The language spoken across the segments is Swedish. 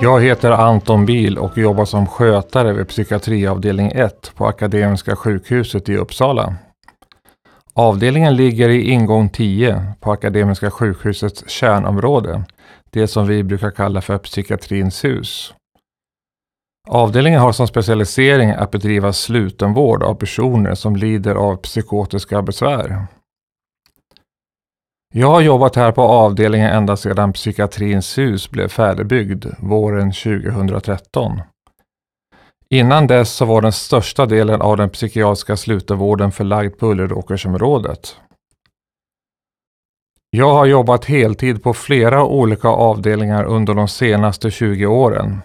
Jag heter Anton Bil och jobbar som skötare vid psykiatriavdelning 1 på Akademiska sjukhuset i Uppsala. Avdelningen ligger i ingång 10 på Akademiska sjukhusets kärnområde, det som vi brukar kalla för psykiatrins hus. Avdelningen har som specialisering att bedriva slutenvård av personer som lider av psykotiska besvär. Jag har jobbat här på avdelningen ända sedan Psykiatrins hus blev färdigbyggd våren 2013. Innan dess så var den största delen av den psykiatriska slutenvården förlagd på Ulleråkersområdet. Jag har jobbat heltid på flera olika avdelningar under de senaste 20 åren.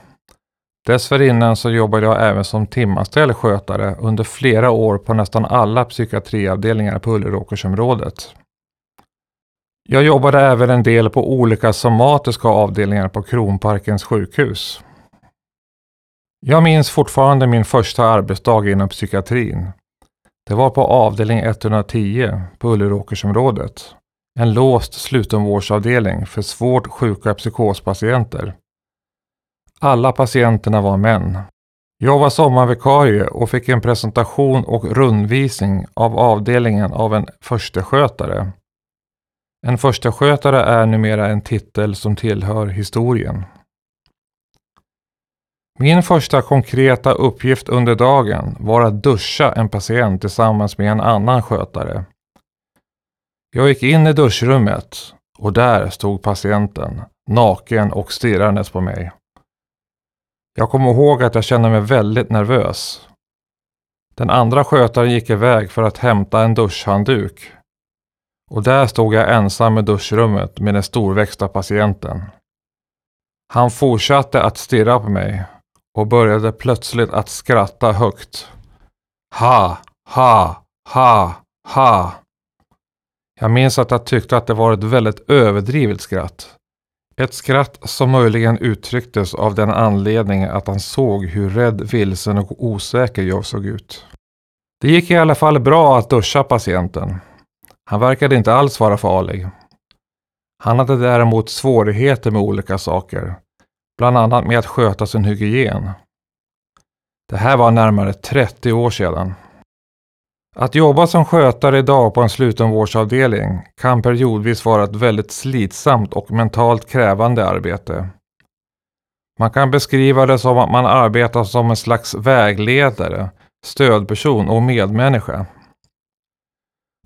Dessförinnan så jobbade jag även som timanställd skötare under flera år på nästan alla psykiatriavdelningar på Ulleråkersområdet. Jag jobbade även en del på olika somatiska avdelningar på Kronparkens sjukhus. Jag minns fortfarande min första arbetsdag inom psykiatrin. Det var på avdelning 110 på Ulleråkersområdet. En låst slutenvårdsavdelning för svårt sjuka psykospatienter. Alla patienterna var män. Jag var sommarvikarie och fick en presentation och rundvisning av avdelningen av en förstaskötare en förstaskötare är numera en titel som tillhör historien. Min första konkreta uppgift under dagen var att duscha en patient tillsammans med en annan skötare. Jag gick in i duschrummet och där stod patienten, naken och stirrandes på mig. Jag kommer ihåg att jag kände mig väldigt nervös. Den andra skötaren gick iväg för att hämta en duschhandduk och där stod jag ensam i duschrummet med den storväxta patienten. Han fortsatte att stirra på mig och började plötsligt att skratta högt. Ha, ha, ha, ha. Jag minns att jag tyckte att det var ett väldigt överdrivet skratt. Ett skratt som möjligen uttrycktes av den anledningen att han såg hur rädd, vilsen och osäker jag såg ut. Det gick i alla fall bra att duscha patienten. Han verkade inte alls vara farlig. Han hade däremot svårigheter med olika saker, bland annat med att sköta sin hygien. Det här var närmare 30 år sedan. Att jobba som skötare idag på en slutenvårdsavdelning kan periodvis vara ett väldigt slitsamt och mentalt krävande arbete. Man kan beskriva det som att man arbetar som en slags vägledare, stödperson och medmänniska.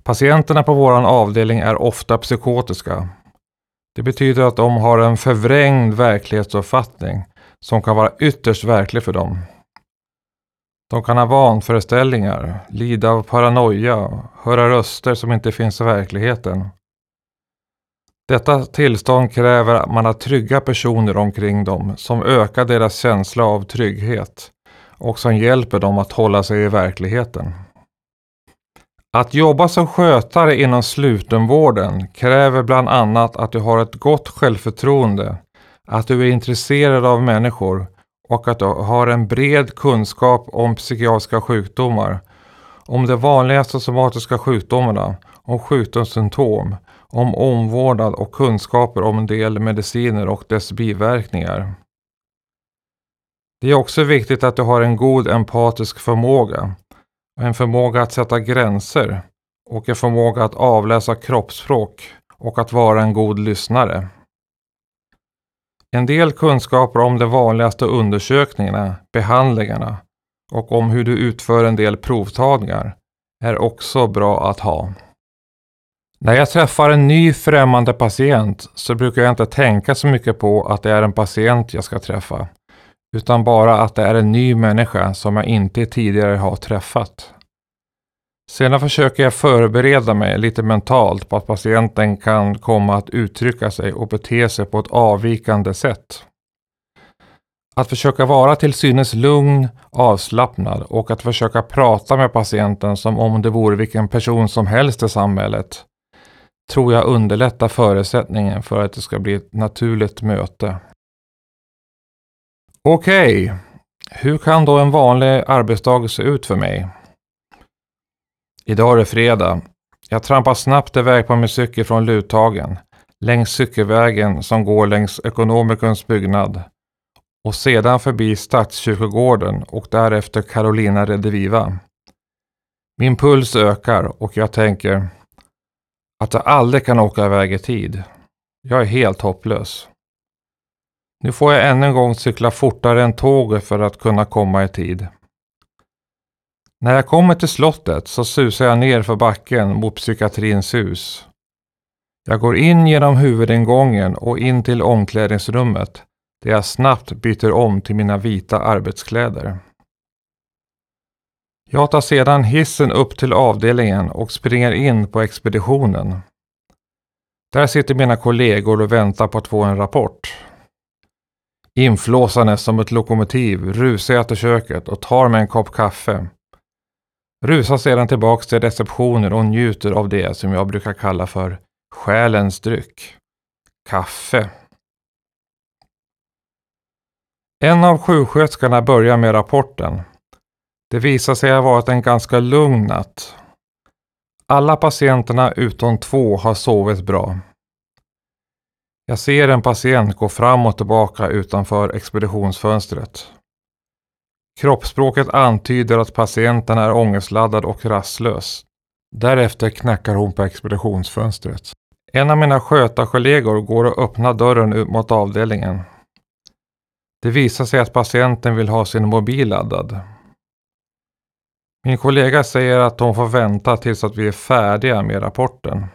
Patienterna på vår avdelning är ofta psykotiska. Det betyder att de har en förvrängd verklighetsuppfattning som kan vara ytterst verklig för dem. De kan ha vanföreställningar, lida av paranoia, höra röster som inte finns i verkligheten. Detta tillstånd kräver att man har trygga personer omkring dem som ökar deras känsla av trygghet och som hjälper dem att hålla sig i verkligheten. Att jobba som skötare inom slutenvården kräver bland annat att du har ett gott självförtroende, att du är intresserad av människor och att du har en bred kunskap om psykiatriska sjukdomar, om de vanligaste somatiska sjukdomarna, om sjukdomssymptom, om omvårdnad och kunskaper om en del mediciner och dess biverkningar. Det är också viktigt att du har en god empatisk förmåga en förmåga att sätta gränser och en förmåga att avläsa kroppsspråk och att vara en god lyssnare. En del kunskaper om de vanligaste undersökningarna, behandlingarna och om hur du utför en del provtagningar är också bra att ha. När jag träffar en ny främmande patient så brukar jag inte tänka så mycket på att det är en patient jag ska träffa utan bara att det är en ny människa som jag inte tidigare har träffat. Sedan försöker jag förbereda mig lite mentalt på att patienten kan komma att uttrycka sig och bete sig på ett avvikande sätt. Att försöka vara till synes lugn, avslappnad och att försöka prata med patienten som om det vore vilken person som helst i samhället tror jag underlättar förutsättningen för att det ska bli ett naturligt möte. Okej, okay. hur kan då en vanlig arbetsdag se ut för mig? Idag är det fredag. Jag trampar snabbt iväg på min cykel från Luthagen. längs cykelvägen som går längs Ekonomikums byggnad och sedan förbi Stadskyrkogården och därefter Carolina Rediviva. Min puls ökar och jag tänker att jag aldrig kan åka iväg i tid. Jag är helt hopplös. Nu får jag ännu en gång cykla fortare än tåget för att kunna komma i tid. När jag kommer till slottet så susar jag ner för backen mot psykiatrins hus. Jag går in genom huvudingången och in till omklädningsrummet där jag snabbt byter om till mina vita arbetskläder. Jag tar sedan hissen upp till avdelningen och springer in på expeditionen. Där sitter mina kollegor och väntar på att få en rapport. Inflåsande som ett lokomotiv rusar jag till köket och tar mig en kopp kaffe. Rusar sedan tillbaks till receptionen och njuter av det som jag brukar kalla för själens dryck. Kaffe. En av sjuksköterskorna börjar med rapporten. Det visar sig ha varit en ganska lugn natt. Alla patienterna utom två har sovit bra. Jag ser en patient gå fram och tillbaka utanför expeditionsfönstret. Kroppsspråket antyder att patienten är ångestladdad och rastlös. Därefter knackar hon på expeditionsfönstret. En av mina skötarkollegor går och öppnar dörren ut mot avdelningen. Det visar sig att patienten vill ha sin mobil laddad. Min kollega säger att hon får vänta tills att vi är färdiga med rapporten.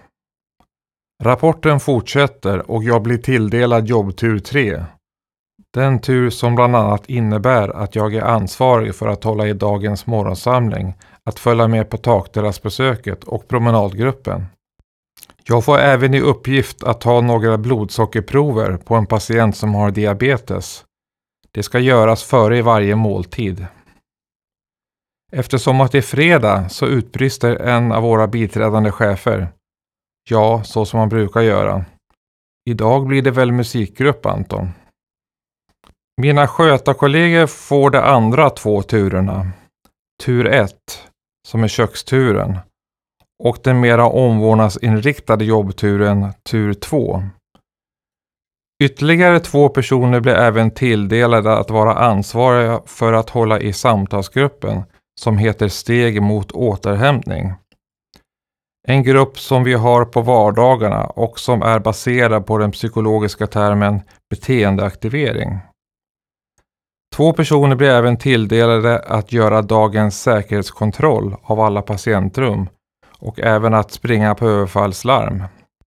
Rapporten fortsätter och jag blir tilldelad jobbtur 3. Den tur som bland annat innebär att jag är ansvarig för att hålla i dagens morgonsamling, att följa med på takterrassbesöket och promenadgruppen. Jag får även i uppgift att ta några blodsockerprover på en patient som har diabetes. Det ska göras före varje måltid. Eftersom att det är fredag så utbrister en av våra biträdande chefer. Ja, så som man brukar göra. Idag blir det väl musikgrupp Anton? Mina skötarkollegor får de andra två turerna. Tur 1, som är köksturen. Och den mera omvårdnadsinriktade jobbturen tur 2. Ytterligare två personer blir även tilldelade att vara ansvariga för att hålla i samtalsgruppen som heter Steg mot återhämtning. En grupp som vi har på vardagarna och som är baserad på den psykologiska termen beteendeaktivering. Två personer blir även tilldelade att göra dagens säkerhetskontroll av alla patientrum och även att springa på överfallslarm.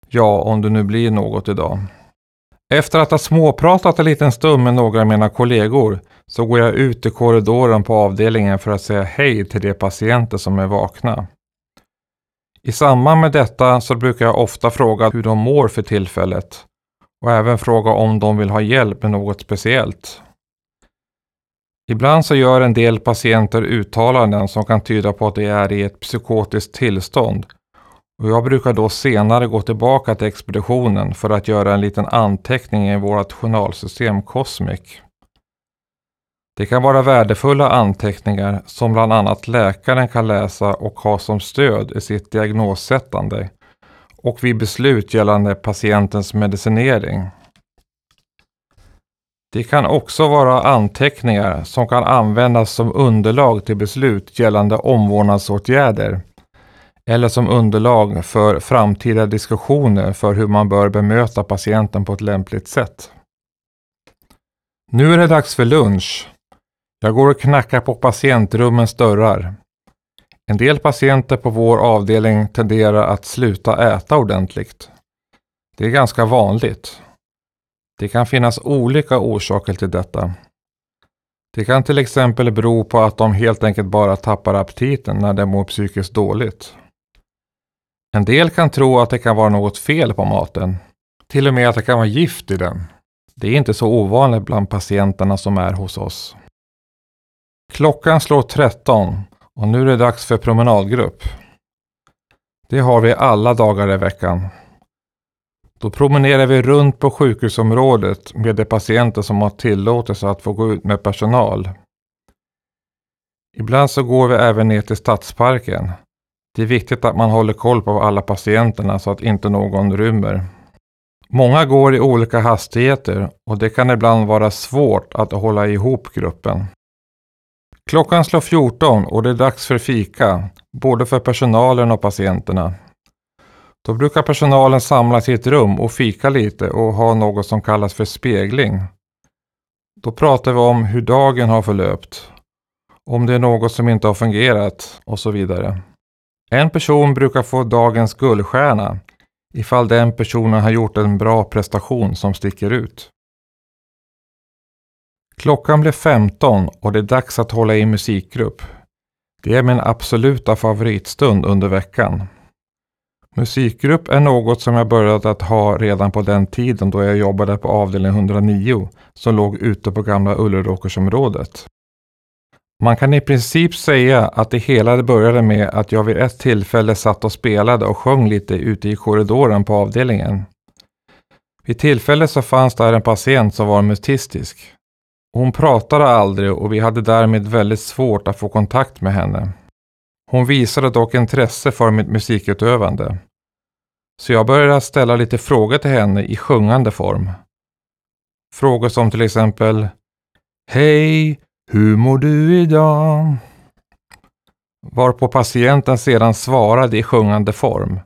Ja, om det nu blir något idag. Efter att ha småpratat en liten stund med några av mina kollegor så går jag ut i korridoren på avdelningen för att säga hej till de patienter som är vakna. I samband med detta så brukar jag ofta fråga hur de mår för tillfället och även fråga om de vill ha hjälp med något speciellt. Ibland så gör en del patienter uttalanden som kan tyda på att de är i ett psykotiskt tillstånd och jag brukar då senare gå tillbaka till expeditionen för att göra en liten anteckning i vårt journalsystem Cosmic. Det kan vara värdefulla anteckningar som bland annat läkaren kan läsa och ha som stöd i sitt diagnossättande och vid beslut gällande patientens medicinering. Det kan också vara anteckningar som kan användas som underlag till beslut gällande omvårdnadsåtgärder eller som underlag för framtida diskussioner för hur man bör bemöta patienten på ett lämpligt sätt. Nu är det dags för lunch. Jag går och knackar på patientrummens dörrar. En del patienter på vår avdelning tenderar att sluta äta ordentligt. Det är ganska vanligt. Det kan finnas olika orsaker till detta. Det kan till exempel bero på att de helt enkelt bara tappar aptiten när de mår psykiskt dåligt. En del kan tro att det kan vara något fel på maten. Till och med att det kan vara gift i den. Det är inte så ovanligt bland patienterna som är hos oss. Klockan slår 13 och nu är det dags för promenadgrupp. Det har vi alla dagar i veckan. Då promenerar vi runt på sjukhusområdet med de patienter som har tillåtelse att få gå ut med personal. Ibland så går vi även ner till Stadsparken det är viktigt att man håller koll på alla patienterna så att inte någon rymmer. Många går i olika hastigheter och det kan ibland vara svårt att hålla ihop gruppen. Klockan slår 14 och det är dags för fika, både för personalen och patienterna. Då brukar personalen samlas i ett rum och fika lite och ha något som kallas för spegling. Då pratar vi om hur dagen har förlöpt, om det är något som inte har fungerat och så vidare. En person brukar få dagens guldstjärna ifall den personen har gjort en bra prestation som sticker ut. Klockan blev 15 och det är dags att hålla i musikgrupp. Det är min absoluta favoritstund under veckan. Musikgrupp är något som jag började att ha redan på den tiden då jag jobbade på avdelning 109 som låg ute på gamla Ulleråkersområdet. Man kan i princip säga att det hela började med att jag vid ett tillfälle satt och spelade och sjöng lite ute i korridoren på avdelningen. Vid tillfället så fanns där en patient som var mutistisk. Hon pratade aldrig och vi hade därmed väldigt svårt att få kontakt med henne. Hon visade dock intresse för mitt musikutövande. Så jag började ställa lite frågor till henne i sjungande form. Frågor som till exempel Hej, hur mår du idag? Varpå patienten sedan svarade i sjungande form.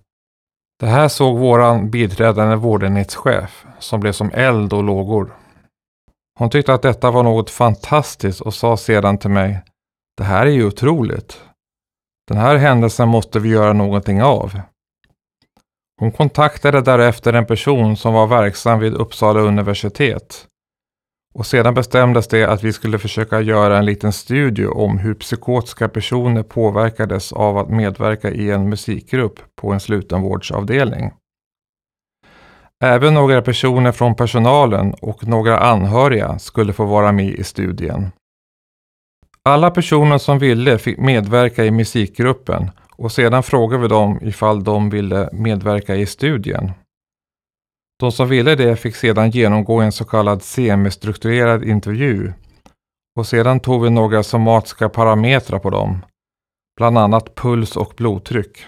Det här såg våran biträdande vårdenhetschef som blev som eld och lågor. Hon tyckte att detta var något fantastiskt och sa sedan till mig Det här är ju otroligt. Den här händelsen måste vi göra någonting av. Hon kontaktade därefter en person som var verksam vid Uppsala universitet. Och sedan bestämdes det att vi skulle försöka göra en liten studie om hur psykotiska personer påverkades av att medverka i en musikgrupp på en slutenvårdsavdelning. Även några personer från personalen och några anhöriga skulle få vara med i studien. Alla personer som ville fick medverka i musikgruppen och sedan frågade vi dem ifall de ville medverka i studien. De som ville det fick sedan genomgå en så kallad semistrukturerad intervju och sedan tog vi några somatiska parametrar på dem, bland annat puls och blodtryck.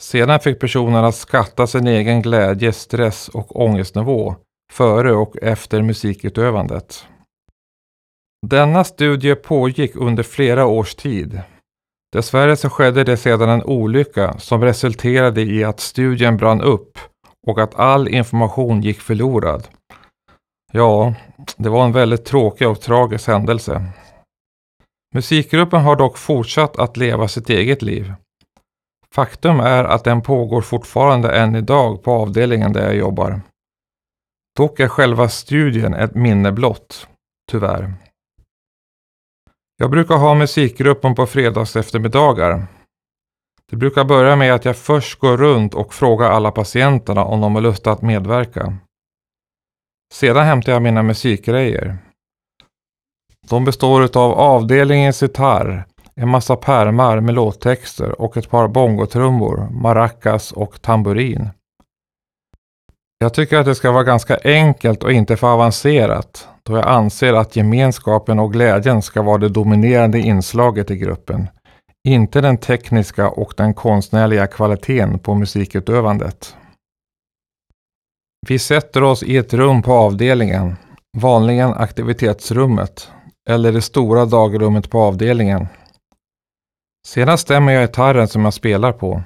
Sedan fick personerna skatta sin egen glädje, stress och ångestnivå före och efter musikutövandet. Denna studie pågick under flera års tid. Dessvärre så skedde det sedan en olycka som resulterade i att studien brann upp och att all information gick förlorad. Ja, det var en väldigt tråkig och tragisk händelse. Musikgruppen har dock fortsatt att leva sitt eget liv. Faktum är att den pågår fortfarande än idag på avdelningen där jag jobbar. Dock är själva studien ett minne blott, tyvärr. Jag brukar ha musikgruppen på fredags eftermiddagar. Det brukar börja med att jag först går runt och frågar alla patienterna om de har lust att medverka. Sedan hämtar jag mina musikgrejer. De består av avdelningens gitarr, en massa pärmar med låttexter och ett par bongotrummor, maracas och tamburin. Jag tycker att det ska vara ganska enkelt och inte för avancerat då jag anser att gemenskapen och glädjen ska vara det dominerande inslaget i gruppen. Inte den tekniska och den konstnärliga kvaliteten på musikutövandet. Vi sätter oss i ett rum på avdelningen, vanligen aktivitetsrummet, eller det stora dagrummet på avdelningen. Sedan stämmer jag gitarren som jag spelar på.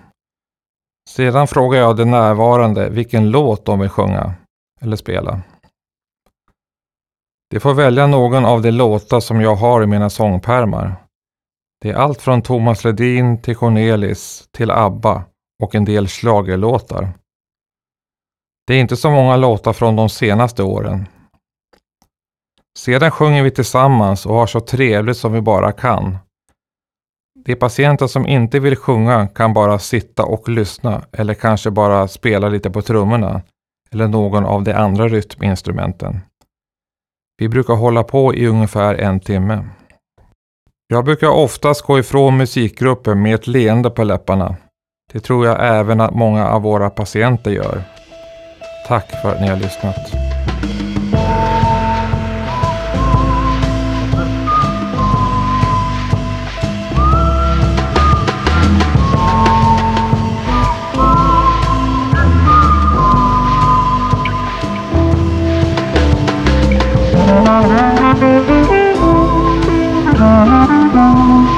Sedan frågar jag de närvarande vilken låt de vill sjunga eller spela. De får välja någon av de låtar som jag har i mina sångpärmar. Det är allt från Thomas Ledin till Cornelis till ABBA och en del schlagerlåtar. Det är inte så många låtar från de senaste åren. Sedan sjunger vi tillsammans och har så trevligt som vi bara kan. De patienter som inte vill sjunga kan bara sitta och lyssna eller kanske bara spela lite på trummorna eller någon av de andra rytminstrumenten. Vi brukar hålla på i ungefär en timme. Jag brukar oftast gå ifrån musikgruppen med ett leende på läpparna. Det tror jag även att många av våra patienter gör. Tack för att ni har lyssnat. Thank you.